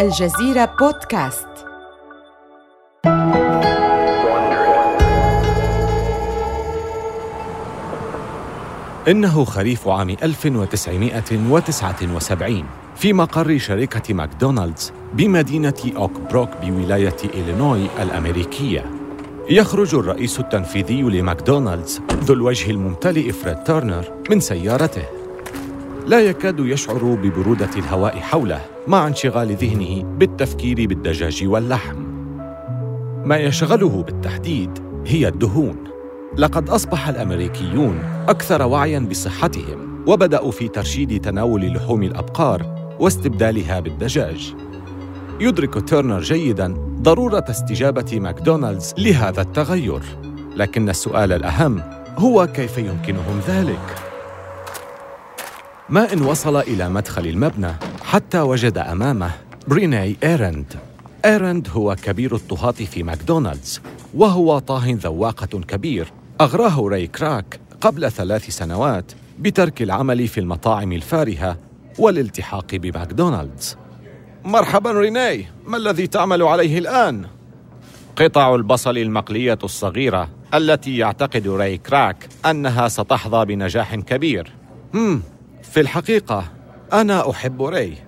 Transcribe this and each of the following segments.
الجزيرة بودكاست. إنه خريف عام 1979 في مقر شركة ماكدونالدز بمدينة أوك بروك بولاية إلينوي الأمريكية. يخرج الرئيس التنفيذي لماكدونالدز ذو الوجه الممتلئ فريد تيرنر من سيارته. لا يكاد يشعر ببرودة الهواء حوله مع انشغال ذهنه بالتفكير بالدجاج واللحم. ما يشغله بالتحديد هي الدهون. لقد أصبح الأمريكيون أكثر وعياً بصحتهم وبدأوا في ترشيد تناول لحوم الأبقار واستبدالها بالدجاج. يدرك تيرنر جيداً ضرورة استجابة ماكدونالدز لهذا التغير لكن السؤال الأهم هو كيف يمكنهم ذلك؟ ما إن وصل إلى مدخل المبنى حتى وجد أمامه بريناي إيرند. إيرند هو كبير الطهاة في ماكدونالدز وهو طاه ذواقة كبير أغراه ري كراك قبل ثلاث سنوات بترك العمل في المطاعم الفارهة والالتحاق بماكدونالدز. مرحبا ريناي ما الذي تعمل عليه الآن؟ قطع البصل المقلية الصغيرة التي يعتقد ري كراك أنها ستحظى بنجاح كبير. هم في الحقيقة أنا أحب ري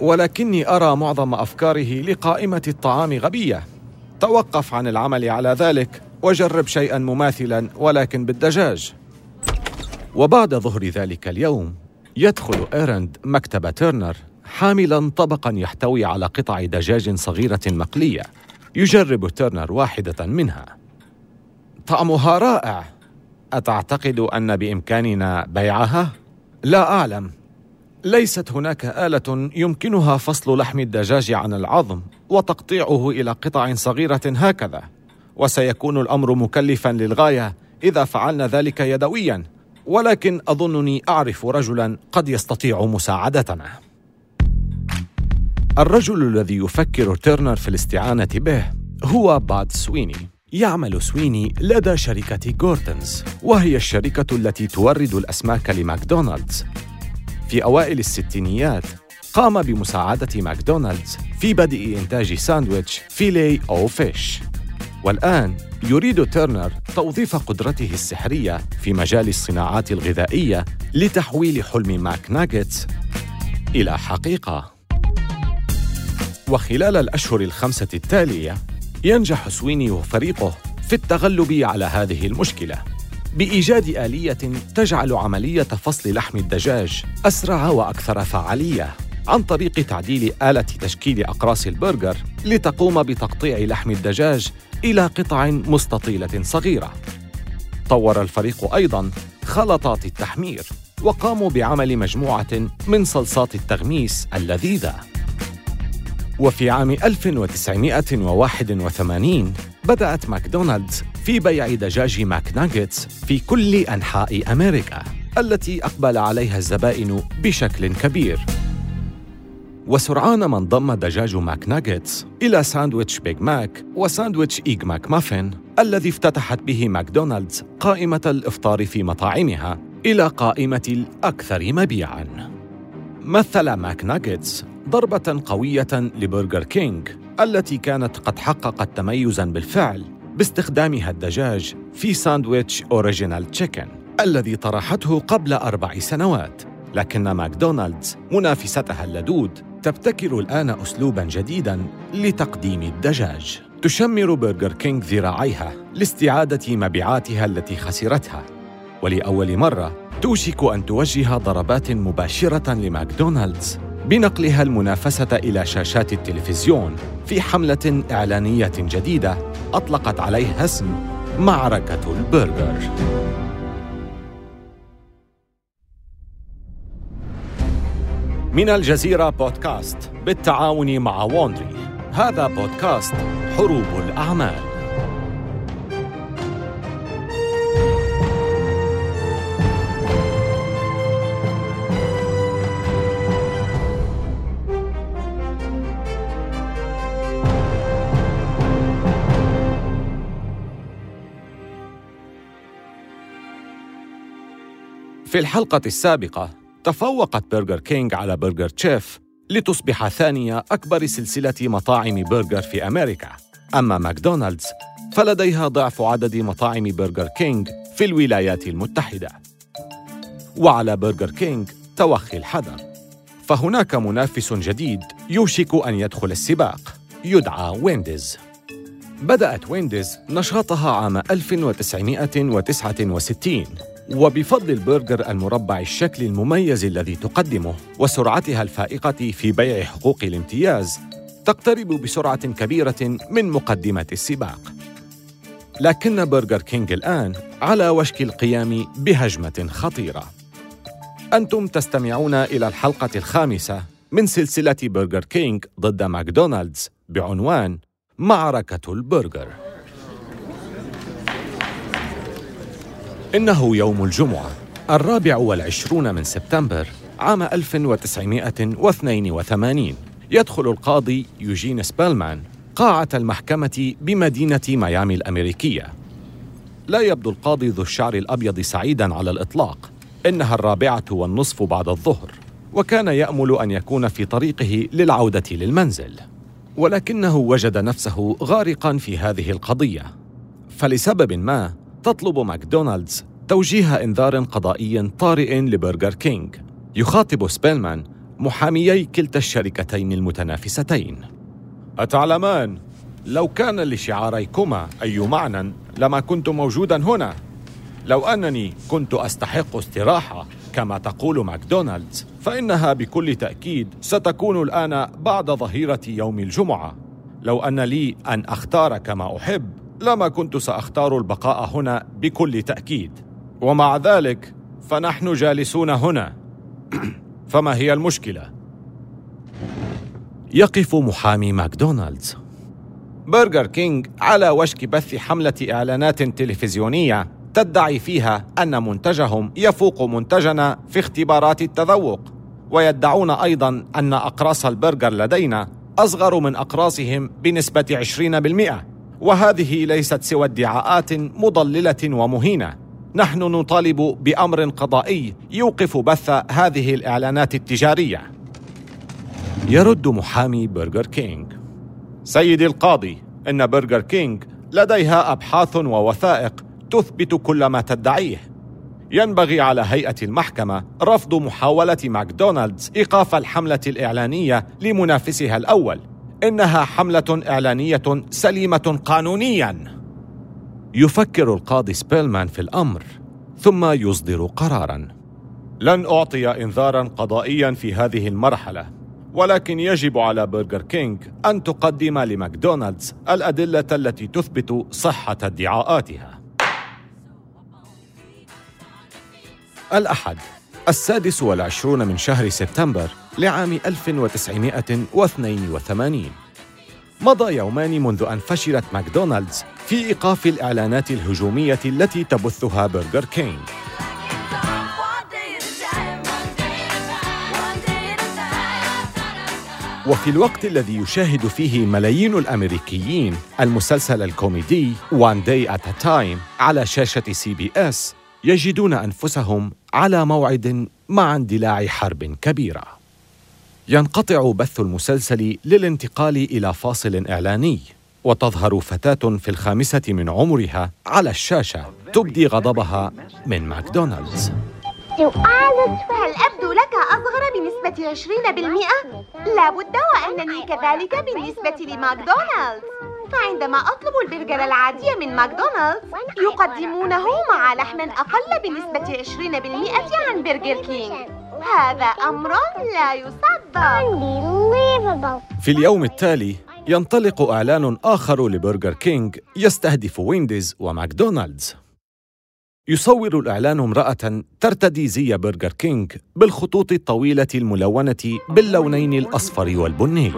ولكني أرى معظم أفكاره لقائمة الطعام غبية. توقف عن العمل على ذلك وجرب شيئا مماثلا ولكن بالدجاج. وبعد ظهر ذلك اليوم يدخل إيرند مكتب تيرنر حاملا طبقا يحتوي على قطع دجاج صغيرة مقلية يجرب تيرنر واحدة منها. طعمها رائع. أتعتقد أن بإمكاننا بيعها؟ لا أعلم. ليست هناك آلة يمكنها فصل لحم الدجاج عن العظم وتقطيعه إلى قطع صغيرة هكذا وسيكون الأمر مكلفا للغاية إذا فعلنا ذلك يدويا. ولكن أظنني أعرف رجلا قد يستطيع مساعدتنا. الرجل الذي يفكر تيرنر في الاستعانة به هو باد سويني. يعمل سويني لدى شركة جورتنز وهي الشركة التي تورد الأسماك لماكدونالدز. في أوائل الستينيات قام بمساعدة ماكدونالدز في بدء إنتاج ساندويتش Filet-O-Fish. والآن يريد تيرنر توظيف قدرته السحرية في مجال الصناعات الغذائية لتحويل حلم ماك ناجتس إلى حقيقة. وخلال الأشهر الخمسة التالية ينجح سويني وفريقه في التغلب على هذه المشكلة بإيجاد آلية تجعل عملية فصل لحم الدجاج أسرع وأكثر فعالية عن طريق تعديل آلة تشكيل أقراص البرجر لتقوم بتقطيع لحم الدجاج إلى قطع مستطيلة صغيرة. طور الفريق أيضاً خلطات التحمير وقاموا بعمل مجموعة من صلصات التغميس اللذيذة. وفي عام 1981 بدأت ماكدونالدز في بيع دجاج McNuggets في كل أنحاء أمريكا التي أقبل عليها الزبائن بشكل كبير. وسرعان ما انضم دجاج McNuggets إلى ساندويتش Big Mac وساندويتش Egg McMuffin الذي افتتحت به ماكدونالدز قائمة الإفطار في مطاعمها إلى قائمة الأكثر مبيعاً. مثل McNuggets ضربة قوية لبرجر كينج التي كانت قد حققت تميزاً بالفعل باستخدامها الدجاج في ساندويتش Original Chicken الذي طرحته قبل أربع سنوات. لكن ماكدونالدز منافستها اللدود تبتكر الآن أسلوباً جديداً لتقديم الدجاج. تشمر برجر كينج ذراعيها لاستعادة مبيعاتها التي خسرتها. ولأول مرة توشك أن توجه ضربات مباشرة لماكدونالدز. بنقلها المنافسة إلى شاشات التلفزيون في حملة إعلانية جديدة أطلقت عليها اسم معركة البرجر. من الجزيرة بودكاست بالتعاون مع وونري هذا بودكاست حروب الأعمال في الحلقة السابقة تفوقت برجر كينج على برجر تشيف لتصبح ثانية أكبر سلسلة مطاعم برجر في أمريكا. أما ماكدونالدز فلديها ضعف عدد مطاعم برجر كينج في الولايات المتحدة. وعلى برجر كينج توخي الحذر. فهناك منافس جديد يوشك أن يدخل السباق يدعى وينديز. بدأت وينديز نشاطها عام 1969 وبفضل البرجر المربع الشكل المميز الذي تقدمه وسرعتها الفائقة في بيع حقوق الامتياز تقترب بسرعة كبيرة من مقدمة السباق. لكن برجر كينج الآن على وشك القيام بهجمة خطيرة. أنتم تستمعون إلى الحلقة الخامسة من سلسلة برجر كينج ضد ماكدونالدز بعنوان معركة البرجر. إنه يوم الجمعة الرابع والعشرون من سبتمبر عام 1982 يدخل القاضي يوجين سبيلمان قاعة المحكمة بمدينة ميامي الأمريكية. لا يبدو القاضي ذو الشعر الأبيض سعيداً على الإطلاق. إنها الرابعة والنصف بعد الظهر وكان يأمل أن يكون في طريقه للعودة للمنزل. ولكنه وجد نفسه غارقاً في هذه القضية. فلسبب ما تطلب ماكدونالدز توجيه إنذار قضائي طارئ لبرجر كينج يخاطب سبيلمان محاميي كلتا الشركتين المتنافستين. أتعلمان؟ لو كان لشعاريكما أي معنى لما كنت موجودا هنا. لو أنني كنت أستحق استراحة كما تقول ماكدونالدز فإنها بكل تأكيد ستكون الآن بعد ظهيرة يوم الجمعة. لو أن لي أن أختار كما أحب لما كنت سأختار البقاء هنا بكل تأكيد. ومع ذلك فنحن جالسون هنا. فما هي المشكلة؟ يقف محامي ماكدونالدز. برجر كينج على وشك بث حملة إعلانات تلفزيونية تدعي فيها أن منتجهم يفوق منتجنا في اختبارات التذوق. ويدعون أيضا أن أقراص البرجر لدينا أصغر من أقراصهم بنسبة 20% وهذه ليست سوى ادعاءات مضللة ومهينة. نحن نطالب بأمر قضائي يوقف بث هذه الإعلانات التجارية. يرد محامي برجر كينج سيدي القاضي إن برجر كينج لديها أبحاث ووثائق تثبت كل ما تدعيه. ينبغي على هيئة المحكمة رفض محاولة ماكدونالدز إيقاف الحملة الإعلانية لمنافسها الأول. إنها حملة إعلانية سليمة قانونيا. يفكر القاضي سبيلمان في الأمر ثم يصدر قرارا. لن أعطي انذارا قضائيا في هذه المرحلة ولكن يجب على برجر كينج أن تقدم لماكدونالدز الأدلة التي تثبت صحة ادعاءاتها. الأحد. السادس والعشرون من شهر سبتمبر لعام 1982 مضى يومان منذ أن فشلت ماكدونالدز في إيقاف الإعلانات الهجومية التي تبثها برجر كينج وفي الوقت الذي يشاهد فيه ملايين الأمريكيين المسلسل الكوميدي One Day at a Time على شاشة سي بي اس يجدون أنفسهم على موعد مع اندلاع حرب كبيرة. ينقطع بث المسلسل للانتقال إلى فاصل إعلاني وتظهر فتاة في الخامسة من عمرها على الشاشة تبدي غضبها من ماكدونالدز. هل أبدو لك أصغر بنسبة 20%؟ لابد وأنني كذلك بالنسبة لماكدونالدز. فعندما أطلب البرجر العادي من ماكدونالدز يقدمونه مع لحم أقل بنسبة 20% عن برجر كينج هذا أمر لا يصدق. في اليوم التالي ينطلق إعلان آخر لبرجر كينج يستهدف وينديز وماكدونالدز. يصور الإعلان امرأة ترتدي زي برجر كينج بالخطوط الطويلة الملونة باللونين الأصفر والبني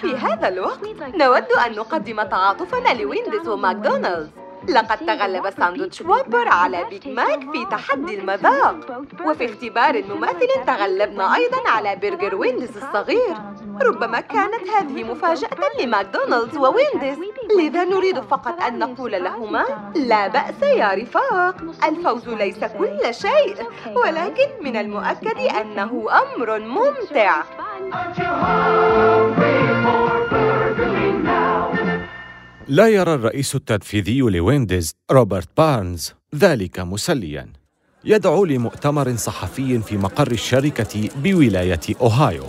في هذا الوقت نود أن نقدم تعاطفنا لوينديز وماكدونالدز. لقد تغلب ساندويتش ووبر على بيج ماك في تحدي المذاق. وفي اختبار مماثل تغلبنا أيضا على برجر وينديز الصغير. ربما كانت هذه مفاجأة لماكدونالدز ووينديز لذا نريد فقط أن نقول لهما لا بأس يا رفاق. الفوز ليس كل شيء ولكن من المؤكد أنه أمر ممتع. لا يرى الرئيس التنفيذي لوينديز روبرت بارنز ذلك مسليا. يدعو لمؤتمر صحفي في مقر الشركة بولاية أوهايو.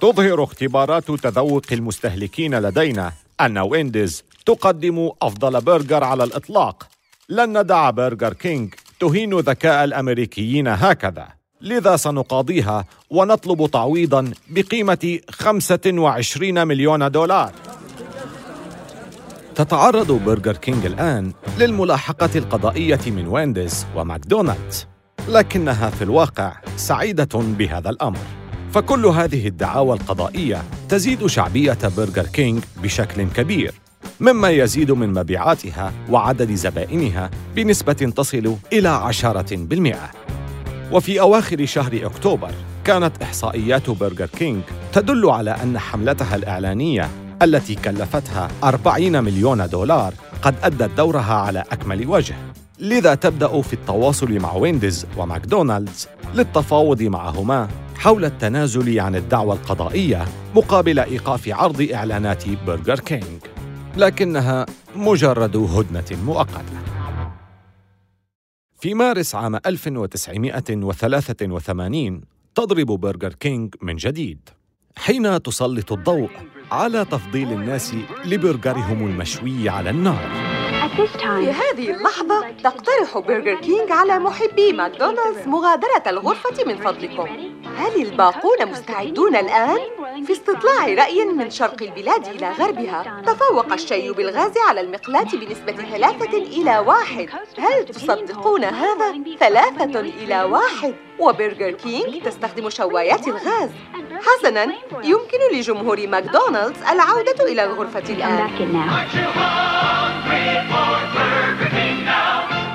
تظهر اختبارات تذوق المستهلكين لدينا أن وينديز تقدم أفضل برجر على الإطلاق. لن ندع برجر كينج تهين ذكاء الأمريكيين هكذا. لذا سنقاضيها ونطلب تعويضا بقيمة 25 مليون دولار. تتعرض برجر كينج الآن للملاحقة القضائية من وينديز وماكدونالدز لكنها في الواقع سعيدة بهذا الأمر. فكل هذه الدعاوى القضائية تزيد شعبية برجر كينج بشكل كبير مما يزيد من مبيعاتها وعدد زبائنها بنسبة تصل إلى عشرة بالمئة. وفي أواخر شهر أكتوبر كانت إحصائيات برجر كينج تدل على أن حملتها الإعلانية التي كلفتها 40 مليون دولار قد أدت دورها على أكمل وجه. لذا تبدأ في التواصل مع وينديز وماكدونالدز للتفاوض معهما حول التنازل عن الدعوى القضائية مقابل إيقاف عرض إعلانات برجر كينج لكنها مجرد هدنة مؤقتة. في مارس عام 1983 تضرب برجر كينج من جديد حين تسلط الضوء على تفضيل الناس لبرجرهم المشوي على النار. في هذه اللحظة تقترح برجر كينج على محبي ماكدونالدز مغادرة الغرفة من فضلكم. هل الباقون مستعدون الآن؟ في استطلاع رأي من شرق البلاد إلى غربها؟ تفوق الشوي بالغاز على المقلاة بنسبة ثلاثة إلى واحد. هل تصدقون هذا؟ ثلاثة إلى واحد. وبرجر كينج تستخدم شوايات الغاز. حسناً يمكن لجمهور ماكدونالدز العودة إلى الغرفة الآن.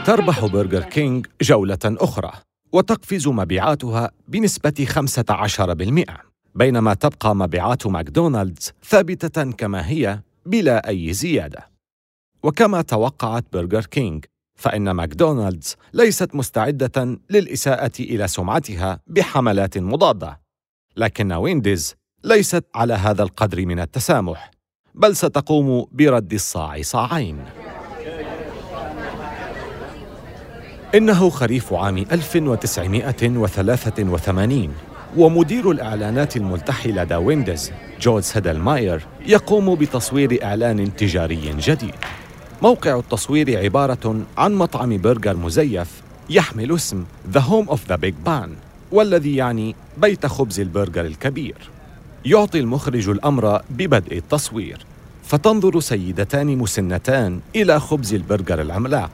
تربح برجر كينج جولة أخرى وتقفز مبيعاتها بنسبة 15% بينما تبقى مبيعات ماكدونالدز ثابتة كما هي بلا أي زيادة. وكما توقعت برجر كينج فإن ماكدونالدز ليست مستعدة للإساءة إلى سمعتها بحملات مضادة لكن وينديز ليست على هذا القدر من التسامح. بل ستقوم برد الصاع صاعين. إنه خريف عام 1983 ومدير الإعلانات الملتحي لدى وينديز جورج سيدلماير يقوم بتصوير إعلان تجاري جديد. موقع التصوير عبارة عن مطعم برجر مزيف يحمل اسم The Home of the Big Bun والذي يعني بيت خبز البرجر الكبير. يعطي المخرج الأمر ببدء التصوير فتنظر سيدتان مسنتان إلى خبز البرجر العملاق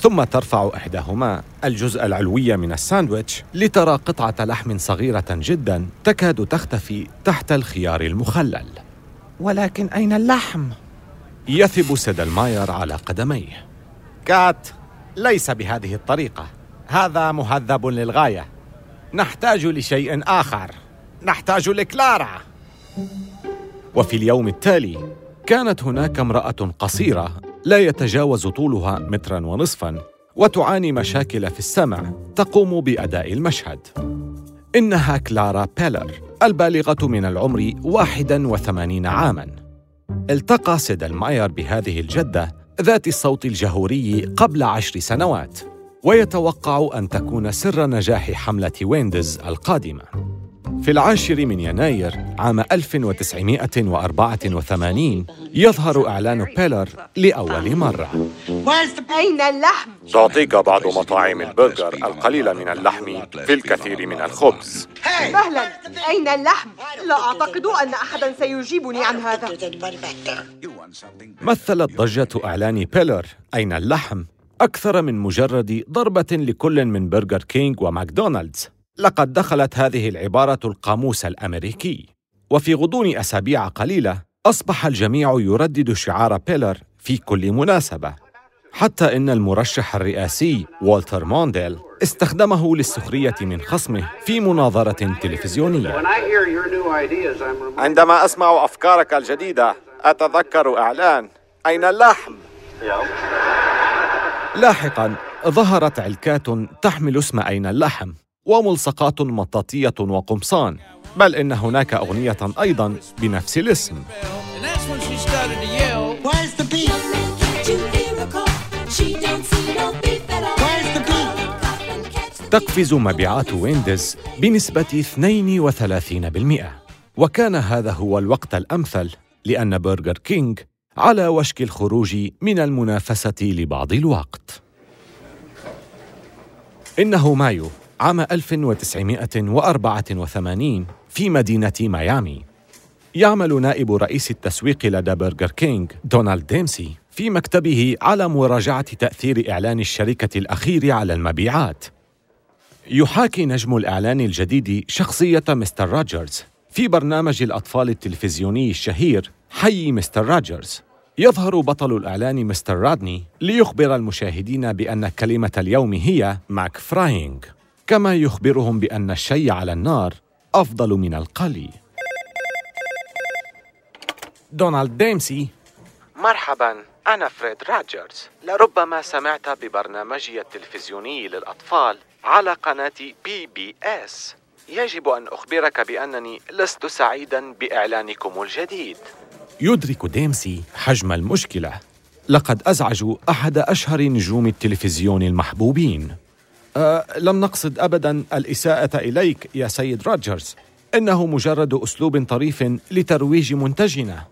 ثم ترفع إحداهما الجزء العلوي من الساندويتش لترى قطعة لحم صغيرة جدا تكاد تختفي تحت الخيار المخلل. ولكن أين اللحم؟ يثب سيدلماير على قدميه. كات ليس بهذه الطريقة. هذا مهذب للغاية. نحتاج لشيء آخر. نحتاج لكلارا. وفي اليوم التالي كانت هناك امرأة قصيرة لا يتجاوز طولها مترا ونصفا وتعاني مشاكل في السمع تقوم بأداء المشهد. إنها كلارا بيلر البالغة من العمر 81 عاماً. التقى سيدلماير بهذه الجدة ذات الصوت الجهوري قبل عشر سنوات ويتوقع أن تكون سر نجاح حملة وينديز القادمة. في العاشر من يناير عام 1984 يظهر إعلان بيلر لأول مرة. أين اللحم؟ تعطيك بعض مطاعم البرجر القليل من اللحم في الكثير من الخبز. مهلا أين اللحم؟ لا أعتقد أن أحدا سيجيبني عن هذا. مثلت ضجة إعلان بيلر أين اللحم أكثر من مجرد ضربة لكل من برجر كينج وماكدونالدز. لقد دخلت هذه العبارة القاموس الأمريكي وفي غضون أسابيع قليلة أصبح الجميع يردد شعار بيلر في كل مناسبة حتى إن المرشح الرئاسي والتر مونديل استخدمه للسخرية من خصمه في مناظرة تلفزيونية. عندما أسمع أفكارك الجديدة أتذكر إعلان أين اللحم؟ لاحقا ظهرت علكات تحمل اسم أين اللحم. وملصقات مطاطية وقمصان بل إن هناك أغنية أيضا بنفس الاسم. تقفز مبيعات وينديز بنسبة 32% وكان هذا هو الوقت الأمثل لأن برجر كينج على وشك الخروج من المنافسة لبعض الوقت. إنه مايو. عام 1984 في مدينة ميامي. يعمل نائب رئيس التسويق لدى برجر كينج دونالد ديمسي في مكتبه على مراجعة تأثير إعلان الشركة الأخير على المبيعات. يحاكي نجم الإعلان الجديد شخصية مستر روجرز في برنامج الأطفال التلفزيوني الشهير حي مستر روجرز يظهر بطل الإعلان مستر رادني ليخبر المشاهدين بأن كلمة اليوم هي McFrying كما يخبرهم بأن الشي على النار أفضل من القلي دونالد ديمسي. مرحبا أنا فريد راجرز. لربما سمعت ببرنامجي التلفزيوني للأطفال على قناة بي بي إس. يجب أن أخبرك بأنني لست سعيدا بإعلانكم الجديد. يدرك ديمسي حجم المشكلة. لقد أزعجوا أحد أشهر نجوم التلفزيون المحبوبين. أه لم نقصد أبدا الإساءة إليك يا سيد روجرز إنه مجرد أسلوب طريف لترويج منتجنا.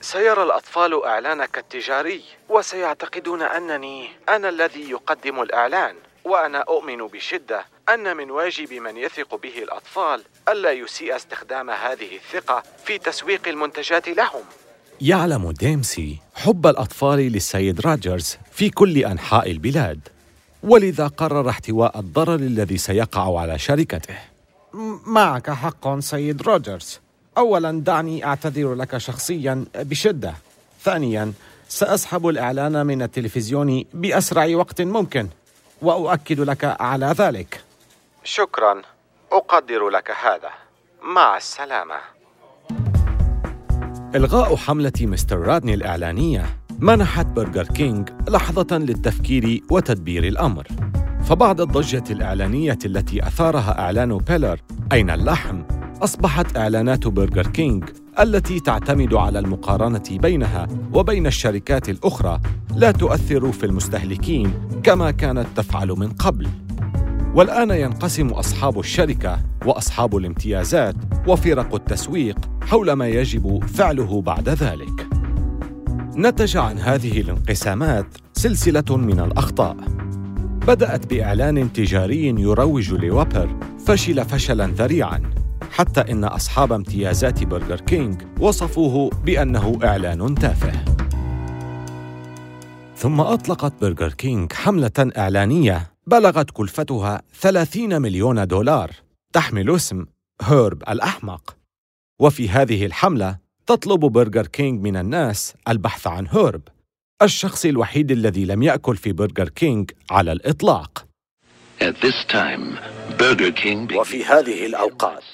سيرى الأطفال إعلانك التجاري وسيعتقدون أنني أنا الذي يقدم الإعلان وأنا أؤمن بشدة أن من واجب من يثق به الأطفال ألا يسيء استخدام هذه الثقة في تسويق المنتجات لهم. يعلم ديمسي حب الأطفال للسيد راجرز في كل أنحاء البلاد. ولذا قرر احتواء الضرر الذي سيقع على شركته. معك حق سيد روجرز. اولا دعني أعتذر لك شخصيا بشدة. ثانيا سأسحب الإعلان من التلفزيون بأسرع وقت ممكن وأؤكد لك على ذلك. شكرا. أقدر لك هذا. مع السلامة. إلغاء حملة مستر رادني الإعلانية. منحت برجر كينج لحظة للتفكير وتدبير الأمر. فبعد الضجة الإعلانية التي أثارها إعلان بيلر أين اللحم؟ أصبحت إعلانات برجر كينج التي تعتمد على المقارنة بينها وبين الشركات الأخرى لا تؤثر في المستهلكين كما كانت تفعل من قبل. والآن ينقسم أصحاب الشركة وأصحاب الامتيازات وفرق التسويق حول ما يجب فعله بعد ذلك. نتج عن هذه الانقسامات سلسلة من الأخطاء. بدأت بإعلان تجاري يروج لووبر فشل فشلا ذريعا حتى إن أصحاب امتيازات برجر كينج وصفوه بأنه إعلان تافه. ثم أطلقت برجر كينج حملة إعلانية بلغت كلفتها 30 مليون دولار تحمل اسم هيرب الأحمق. وفي هذه الحملة تطلب برجر كينج من الناس البحث عن هيرب الشخص الوحيد الذي لم يأكل في برجر كينج على الإطلاق. وفي هذه الأوقات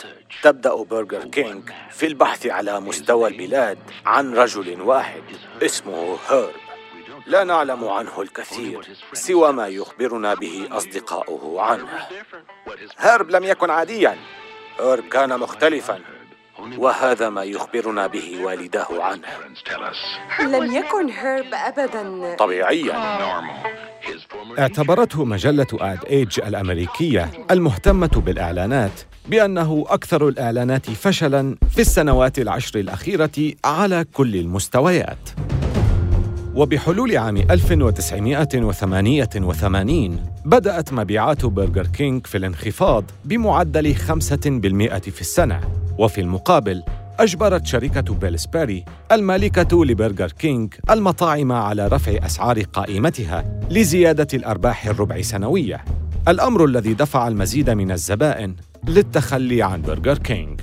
تبدأ برجر كينج في البحث على مستوى البلاد عن رجل واحد اسمه هيرب. لا نعلم عنه الكثير سوى ما يخبرنا به أصدقاؤه عنه. هيرب لم يكن عاديا. هيرب كان مختلفا. وهذا ما يخبرنا به والداه عنه. لم يكن هيرب أبدا. طبيعيا. اعتبرته مجلة آد إيج الأمريكية المهتمة بالإعلانات بأنه أكثر الإعلانات فشلاً في السنوات العشر الأخيرة على كل المستويات. وبحلول عام 1988 بدأت مبيعات برجر كينج في الانخفاض بمعدل 5% في السنة. وفي المقابل أجبرت شركة بيلسباري المالكة لبرجر كينج المطاعم على رفع أسعار قائمتها لزيادة الأرباح الربع سنوية. الأمر الذي دفع المزيد من الزبائن للتخلي عن برجر كينج.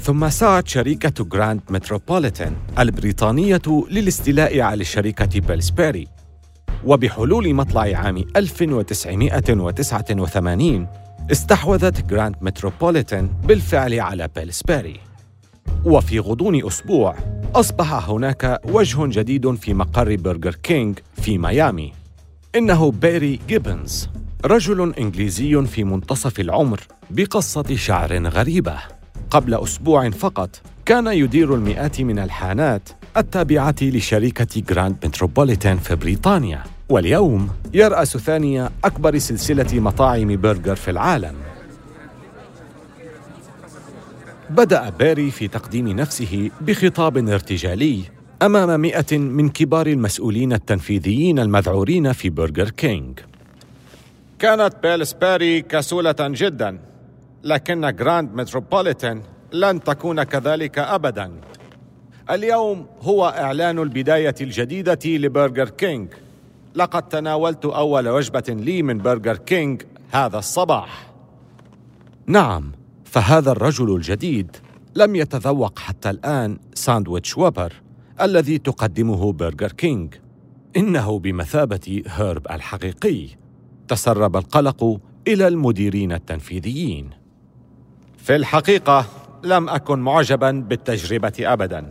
ثم سعت شركة جراند متروبوليتان البريطانية للاستيلاء على شركة بيلسباري وبحلول مطلع عام 1989 استحوذت جراند متروبوليتان بالفعل على بيلسباري وفي غضون أسبوع أصبح هناك وجه جديد في مقر برجر كينج في ميامي. إنه باري جيبنز رجل إنجليزي في منتصف العمر بقصة شعر غريبة. قبل أسبوع فقط كان يدير المئات من الحانات التابعة لشركة جراند متروبوليتان في بريطانيا. واليوم يرأس ثاني أكبر سلسلة مطاعم برجر في العالم. بدأ باري في تقديم نفسه بخطاب ارتجالي أمام مئة من كبار المسؤولين التنفيذيين المذعورين في برجر كينج كانت بيلسباري كسولة جدا لكن جراند متروبوليتان لن تكون كذلك أبدا. اليوم هو إعلان البداية الجديدة لبرجر كينج لقد تناولت أول وجبة لي من برجر كينج هذا الصباح. نعم فهذا الرجل الجديد لم يتذوق حتى الآن ساندويتش ووبر الذي تقدمه برجر كينج إنه بمثابة هيرب الحقيقي. تسرب القلق إلى المديرين التنفيذيين. في الحقيقة لم أكن معجبا بالتجربة أبدا.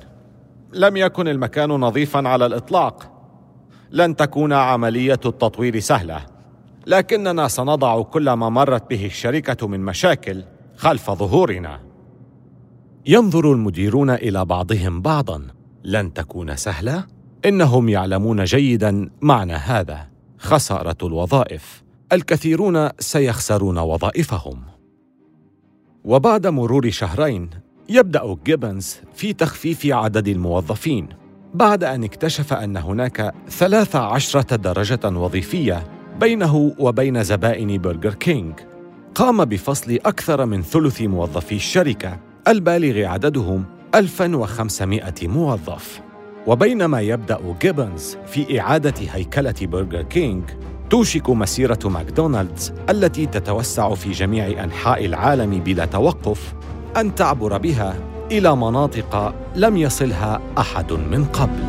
لم يكن المكان نظيفا على الإطلاق. لن تكون عملية التطوير سهلة. لكننا سنضع كل ما مرت به الشركة من مشاكل خلف ظهورنا. ينظر المديرون إلى بعضهم بعضا. لن تكون سهلة؟ إنهم يعلمون جيدا معنى هذا. خسارة الوظائف. الكثيرون سيخسرون وظائفهم. وبعد مرور شهرين يبدأ جيبنز في تخفيف عدد الموظفين. بعد أن اكتشف أن هناك ثلاث عشرة درجة وظيفية بينه وبين زبائن برجر كينج قام بفصل أكثر من ثلث موظفي الشركة البالغ عددهم 1500 موظف. وبينما يبدأ جيبنز في إعادة هيكلة برجر كينج توشك مسيرة ماكدونالدز التي تتوسع في جميع أنحاء العالم بلا توقف أن تعبر بها إلى مناطق لم يصلها أحد من قبل.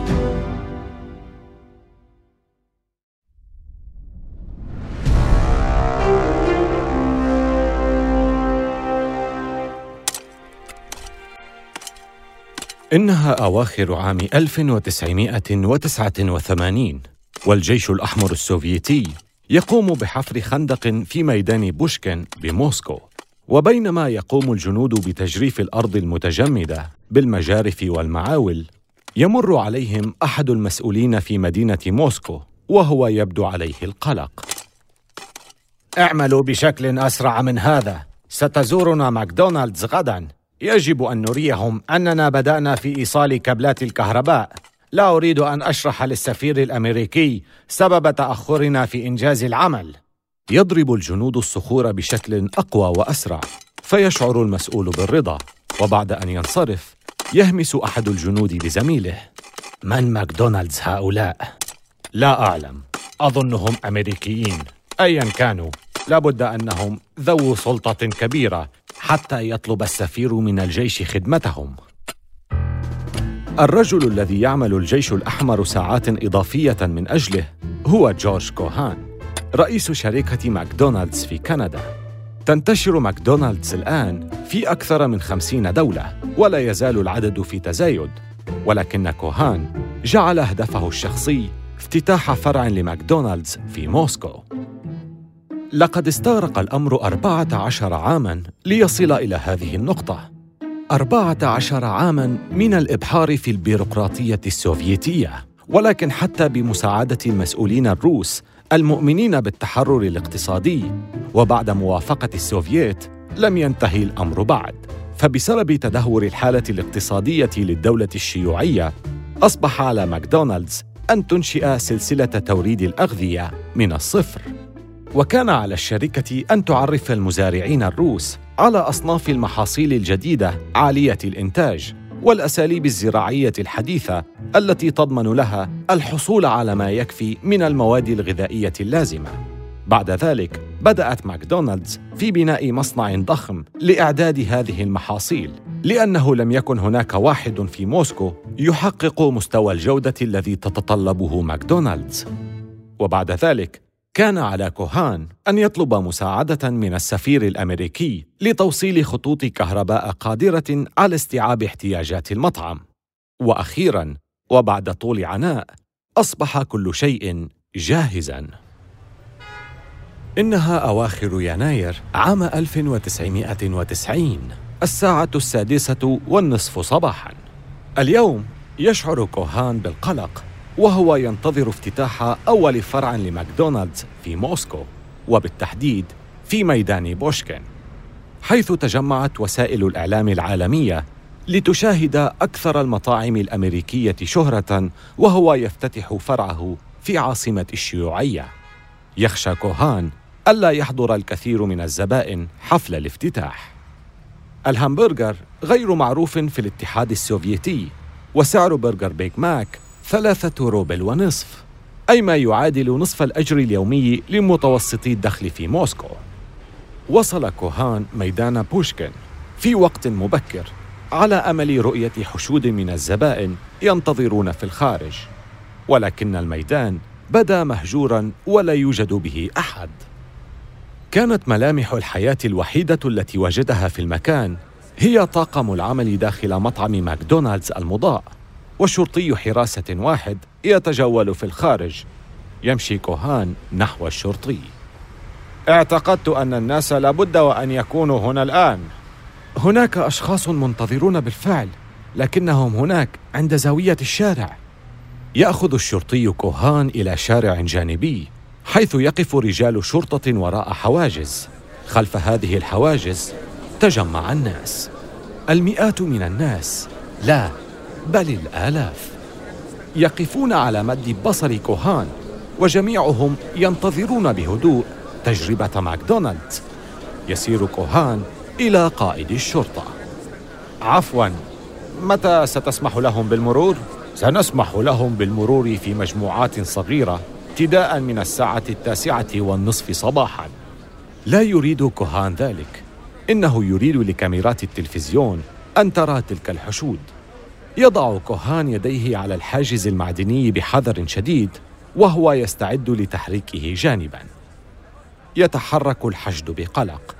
إنها أواخر عام 1989 والجيش الأحمر السوفيتي يقوم بحفر خندق في ميدان بوشكن بموسكو. وبينما يقوم الجنود بتجريف الأرض المتجمدة بالمجارف والمعاول يمر عليهم أحد المسؤولين في مدينة موسكو وهو يبدو عليه القلق. اعملوا بشكل أسرع من هذا. ستزورنا ماكدونالدز غداً. يجب أن نريهم أننا بدأنا في إيصال كابلات الكهرباء. لا أريد أن أشرح للسفير الأمريكي سبب تأخرنا في إنجاز العمل. يضرب الجنود الصخور بشكل أقوى وأسرع فيشعر المسؤول بالرضا وبعد أن ينصرف يهمس أحد الجنود لزميله من ماكدونالدز هؤلاء؟ لا أعلم. أظنهم أمريكيين. ايا كانوا. لابد أنهم ذوو سلطة كبيرة حتى يطلب السفير من الجيش خدمتهم. الرجل الذي يعمل الجيش الأحمر ساعات إضافية من أجله هو جورج كوهان. رئيس شركة ماكدونالدز في كندا. تنتشر ماكدونالدز الآن في أكثر من خمسين دولة ولا يزال العدد في تزايد. ولكن كوهان جعل هدفه الشخصي افتتاح فرع لماكدونالدز في موسكو. لقد استغرق الأمر أربعة عشر عاماً ليصل إلى هذه النقطة. أربعة عشر عاماً من الإبحار في البيروقراطية السوفيتية ولكن حتى بمساعدة المسؤولين الروس المؤمنين بالتحرر الاقتصادي وبعد موافقة السوفييت لم ينتهي الأمر بعد. فبسبب تدهور الحالة الاقتصادية للدولة الشيوعية أصبح على ماكدونالدز أن تنشئ سلسلة توريد الأغذية من الصفر. وكان على الشركة أن تعرف المزارعين الروس على أصناف المحاصيل الجديدة عالية الإنتاج. والأساليب الزراعية الحديثة التي تضمن لها الحصول على ما يكفي من المواد الغذائية اللازمة. بعد ذلك بدأت ماكدونالدز في بناء مصنع ضخم لإعداد هذه المحاصيل، لأنه لم يكن هناك واحد في موسكو يحقق مستوى الجودة الذي تتطلبه ماكدونالدز. وبعد ذلك كان على كوهان أن يطلب مساعدة من السفير الأمريكي لتوصيل خطوط كهرباء قادرة على استيعاب احتياجات المطعم. وأخيراً وبعد طول عناء أصبح كل شيء جاهزاً. إنها أواخر يناير عام 1990 الساعة السادسة والنصف صباحاً. اليوم يشعر كوهان بالقلق وهو ينتظر افتتاح أول فرع لماكدونالدز في موسكو وبالتحديد في ميدان بوشكين حيث تجمعت وسائل الإعلام العالمية لتشاهد أكثر المطاعم الأمريكية شهرة وهو يفتتح فرعه في عاصمة الشيوعية. يخشى كوهان ألا يحضر الكثير من الزبائن حفل الافتتاح. الهامبرجر غير معروف في الاتحاد السوفيتي وسعر برجر بيج ماك ثلاثة روبل ونصف أي ما يعادل نصف الأجر اليومي لمتوسطي الدخل في موسكو. وصل كوهان ميدان بوشكين في وقت مبكر على أمل رؤية حشود من الزبائن ينتظرون في الخارج. ولكن الميدان بدا مهجورا ولا يوجد به أحد. كانت ملامح الحياة الوحيدة التي وجدها في المكان هي طاقم العمل داخل مطعم ماكدونالدز المضاء. وشرطي حراسة واحد يتجول في الخارج. يمشي كوهان نحو الشرطي. اعتقدت أن الناس لابد وأن يكونوا هنا الآن. هناك أشخاص منتظرون بالفعل لكنهم هناك عند زاوية الشارع. يأخذ الشرطي كوهان إلى شارع جانبي حيث يقف رجال شرطة وراء حواجز. خلف هذه الحواجز تجمع الناس. المئات من الناس لا بل الآلاف. يقفون على مد بصر كوهان وجميعهم ينتظرون بهدوء تجربة ماكدونالدز. يسير كوهان إلى قائد الشرطة. عفوا متى ستسمح لهم بالمرور؟ سنسمح لهم بالمرور في مجموعات صغيرة ابتداء من الساعة التاسعة والنصف صباحا. لا يريد كوهان ذلك. إنه يريد لكاميرات التلفزيون أن ترى تلك الحشود. يضع كوهان يديه على الحاجز المعدني بحذر شديد وهو يستعد لتحريكه جانبا. يتحرك الحشد بقلق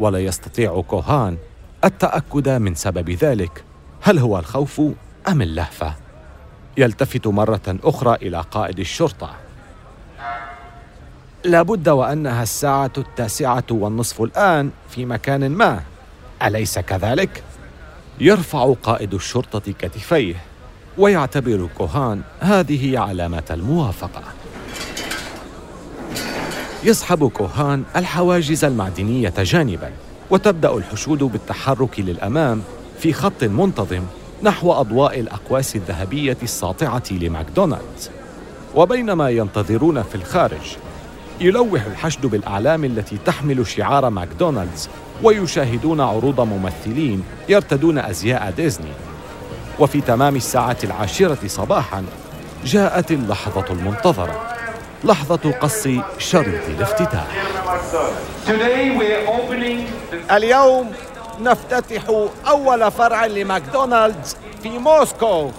ولا يستطيع كوهان التأكد من سبب ذلك هل هو الخوف أم اللهفة؟ يلتفت مرة أخرى إلى قائد الشرطة. لابد وأنها الساعة التاسعة والنصف الآن في مكان ما أليس كذلك؟ يرفع قائد الشرطة كتفيه ويعتبر كوهان هذه علامة الموافقة. يسحب كوهان الحواجز المعدنية جانبا وتبدأ الحشود بالتحرك للأمام في خط منتظم نحو أضواء الأقواس الذهبية الساطعة لماكدونالدز. وبينما ينتظرون في الخارج يلوح الحشد بالأعلام التي تحمل شعار ماكدونالدز ويشاهدون عروض ممثلين يرتدون أزياء ديزني. وفي تمام الساعة العاشرة صباحاً جاءت اللحظة المنتظرة لحظة قص شريط الافتتاح. اليوم نفتتح أول فرع لماكدونالدز في موسكو.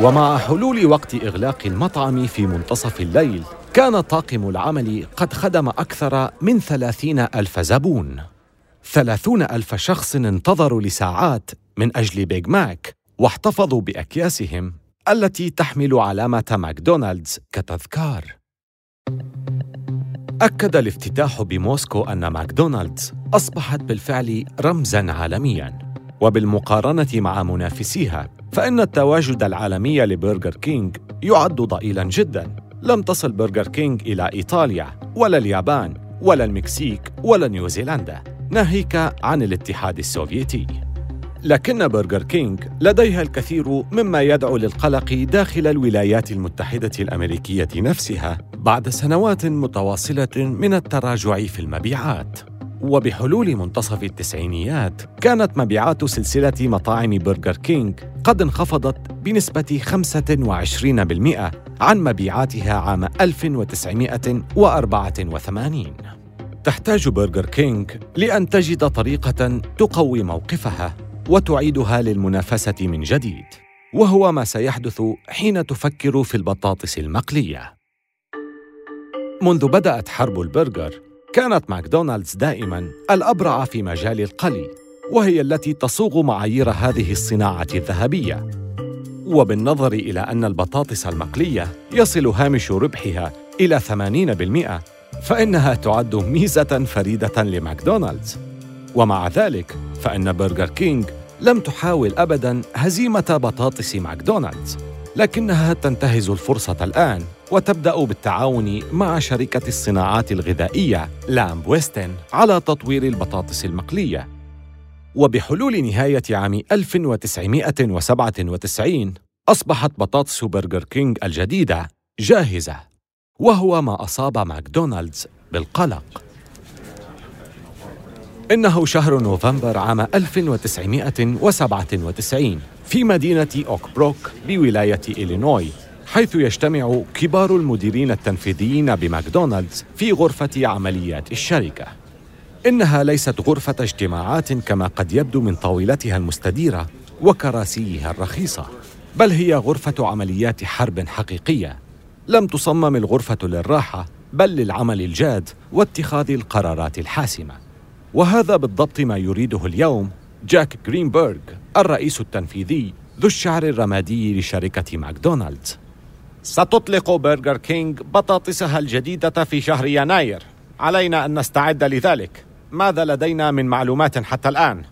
ومع حلول وقت إغلاق المطعم في منتصف الليل كان طاقم العمل قد خدم أكثر من ثلاثين ألف زبون. ثلاثون ألف شخص انتظروا لساعات من أجل بيج ماك واحتفظوا بأكياسهم التي تحمل علامة ماكدونالدز كتذكار. أكد الافتتاح بموسكو أن ماكدونالدز أصبحت بالفعل رمزاً عالمياً. وبالمقارنة مع منافسيها فإن التواجد العالمي لبرجر كينج يعد ضئيلاً جداً. لم تصل برجر كينج إلى إيطاليا ولا اليابان ولا المكسيك ولا نيوزيلندا. ناهيك عن الاتحاد السوفيتي. لكن برجر كينج لديها الكثير مما يدعو للقلق داخل الولايات المتحدة الأمريكية نفسها بعد سنوات متواصلة من التراجع في المبيعات. وبحلول منتصف التسعينيات كانت مبيعات سلسلة مطاعم برجر كينج قد انخفضت بنسبة 25% عن مبيعاتها عام 1984 تحتاج برجر كينج لأن تجد طريقة تقوي موقفها وتعيدها للمنافسة من جديد وهو ما سيحدث حين تفكر في البطاطس المقلية. منذ بدأت حرب البرجر كانت ماكدونالدز دائما الأبرع في مجال القلي وهي التي تصوغ معايير هذه الصناعة الذهبية. وبالنظر إلى أن البطاطس المقلية يصل هامش ربحها إلى 80% فإنها تعد ميزة فريدة لماكدونالدز. ومع ذلك فإن برجر كينج لم تحاول ابدا هزيمة بطاطس ماكدونالدز. لكنها تنتهز الفرصة الآن وتبدأ بالتعاون مع شركة الصناعات الغذائية لامب ويستن على تطوير البطاطس المقلية. وبحلول نهاية عام 1997 أصبحت بطاطس برجر كينج الجديدة جاهزة وهو ما أصاب ماكدونالدز بالقلق. إنه شهر نوفمبر عام 1997 في مدينة أوك بروك بولاية إلينوي حيث يجتمع كبار المديرين التنفيذيين بماكدونالدز في غرفة عمليات الشركة. إنها ليست غرفة اجتماعات كما قد يبدو من طاولتها المستديرة وكراسيها الرخيصة بل هي غرفة عمليات حرب حقيقية. لم تصمم الغرفة للراحة بل للعمل الجاد واتخاذ القرارات الحاسمة. وهذا بالضبط ما يريده اليوم جاك جرينبرغ. الرئيس التنفيذي ذو الشعر الرمادي لشركة ماكدونالدز. ستطلق برجر كينج بطاطسها الجديدة في شهر يناير. علينا أن نستعد لذلك. ماذا لدينا من معلومات حتى الآن؟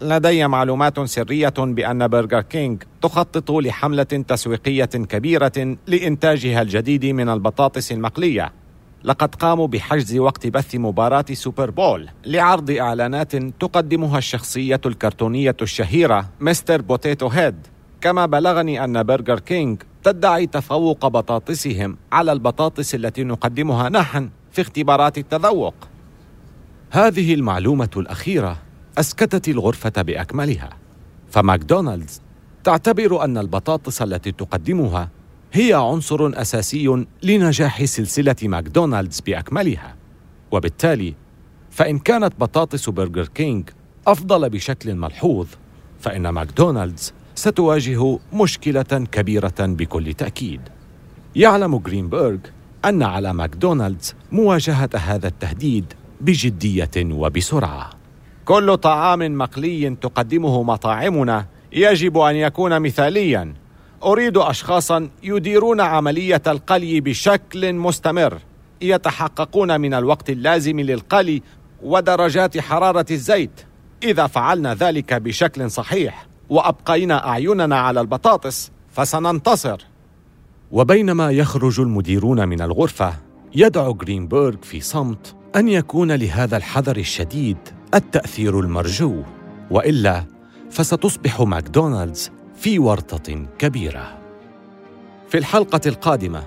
لدي معلومات سرية بأن برجر كينج تخطط لحملة تسويقية كبيرة لإنتاجها الجديد من البطاطس المقلية. لقد قاموا بحجز وقت بث مباراة سوبر بول لعرض إعلانات تقدمها الشخصية الكرتونية الشهيرة Mister Potato Head. كما بلغني أن برجر كينج تدعي تفوق بطاطسهم على البطاطس التي نقدمها نحن في اختبارات التذوق. هذه المعلومة الأخيرة أسكتت الغرفة بأكملها. فماكدونالدز تعتبر أن البطاطس التي تقدمها هي عنصر أساسي لنجاح سلسلة ماكدونالدز بأكملها. وبالتالي فإن كانت بطاطس برجر كينج أفضل بشكل ملحوظ فإن ماكدونالدز ستواجه مشكلة كبيرة بكل تأكيد. يعلم جرينبرغ أن على ماكدونالدز مواجهة هذا التهديد بجدية وبسرعة. كل طعام مقلي تقدمه مطاعمنا يجب أن يكون مثاليا. أريد اشخاصا يديرون عملية القلي بشكل مستمر يتحققون من الوقت اللازم للقلي ودرجات حرارة الزيت إذا فعلنا ذلك بشكل صحيح وأبقينا أعيننا على البطاطس فسننتصر. وبينما يخرج المديرون من الغرفة يدعو جرينبرغ في صمت أن يكون لهذا الحذر الشديد التأثير المرجو وإلا فستصبح ماكدونالدز في ورطة كبيرة. في الحلقة القادمة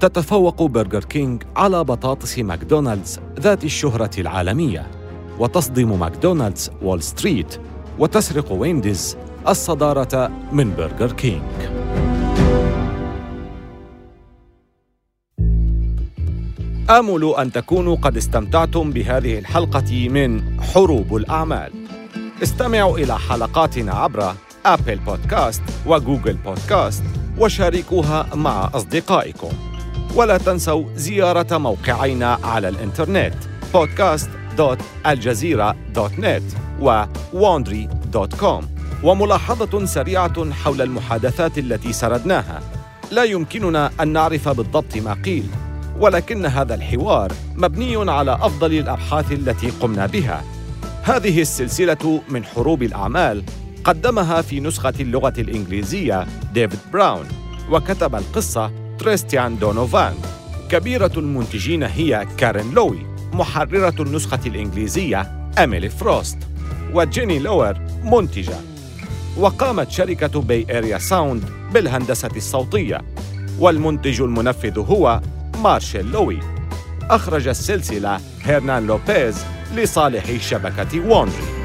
تتفوق برجر كينج على بطاطس ماكدونالدز ذات الشهرة العالمية، وتصدم ماكدونالدز وول ستريت، وتسرق وينديز الصدارة من برجر كينج. آمل أن تكونوا قد استمتعتم بهذه الحلقة من حروب الأعمال. استمعوا إلى حلقاتنا عبر أبل بودكاست وجوجل بودكاست وشاركوها مع أصدقائكم. ولا تنسوا زيارة موقعينا على الإنترنت podcast.aljazeera.net و wondery.com وملاحظة سريعة حول المحادثات التي سردناها. لا يمكننا أن نعرف بالضبط ما قيل ولكن هذا الحوار مبني على أفضل الأبحاث التي قمنا بها. هذه السلسلة من حروب الأعمال قدمها في نسخة اللغة الإنجليزية ديفيد براون وكتب القصة تريستان دونوفان. كبيرة المنتجين هي كارين لوي محررة النسخة الإنجليزية إميلي فروست وجيني لوير منتجة. وقامت شركة Bay Area Sound بالهندسة الصوتية والمنتج المنفذ هو مارشال لوي. أخرج السلسلة هيرنان لوبيز لصالح شبكة وندري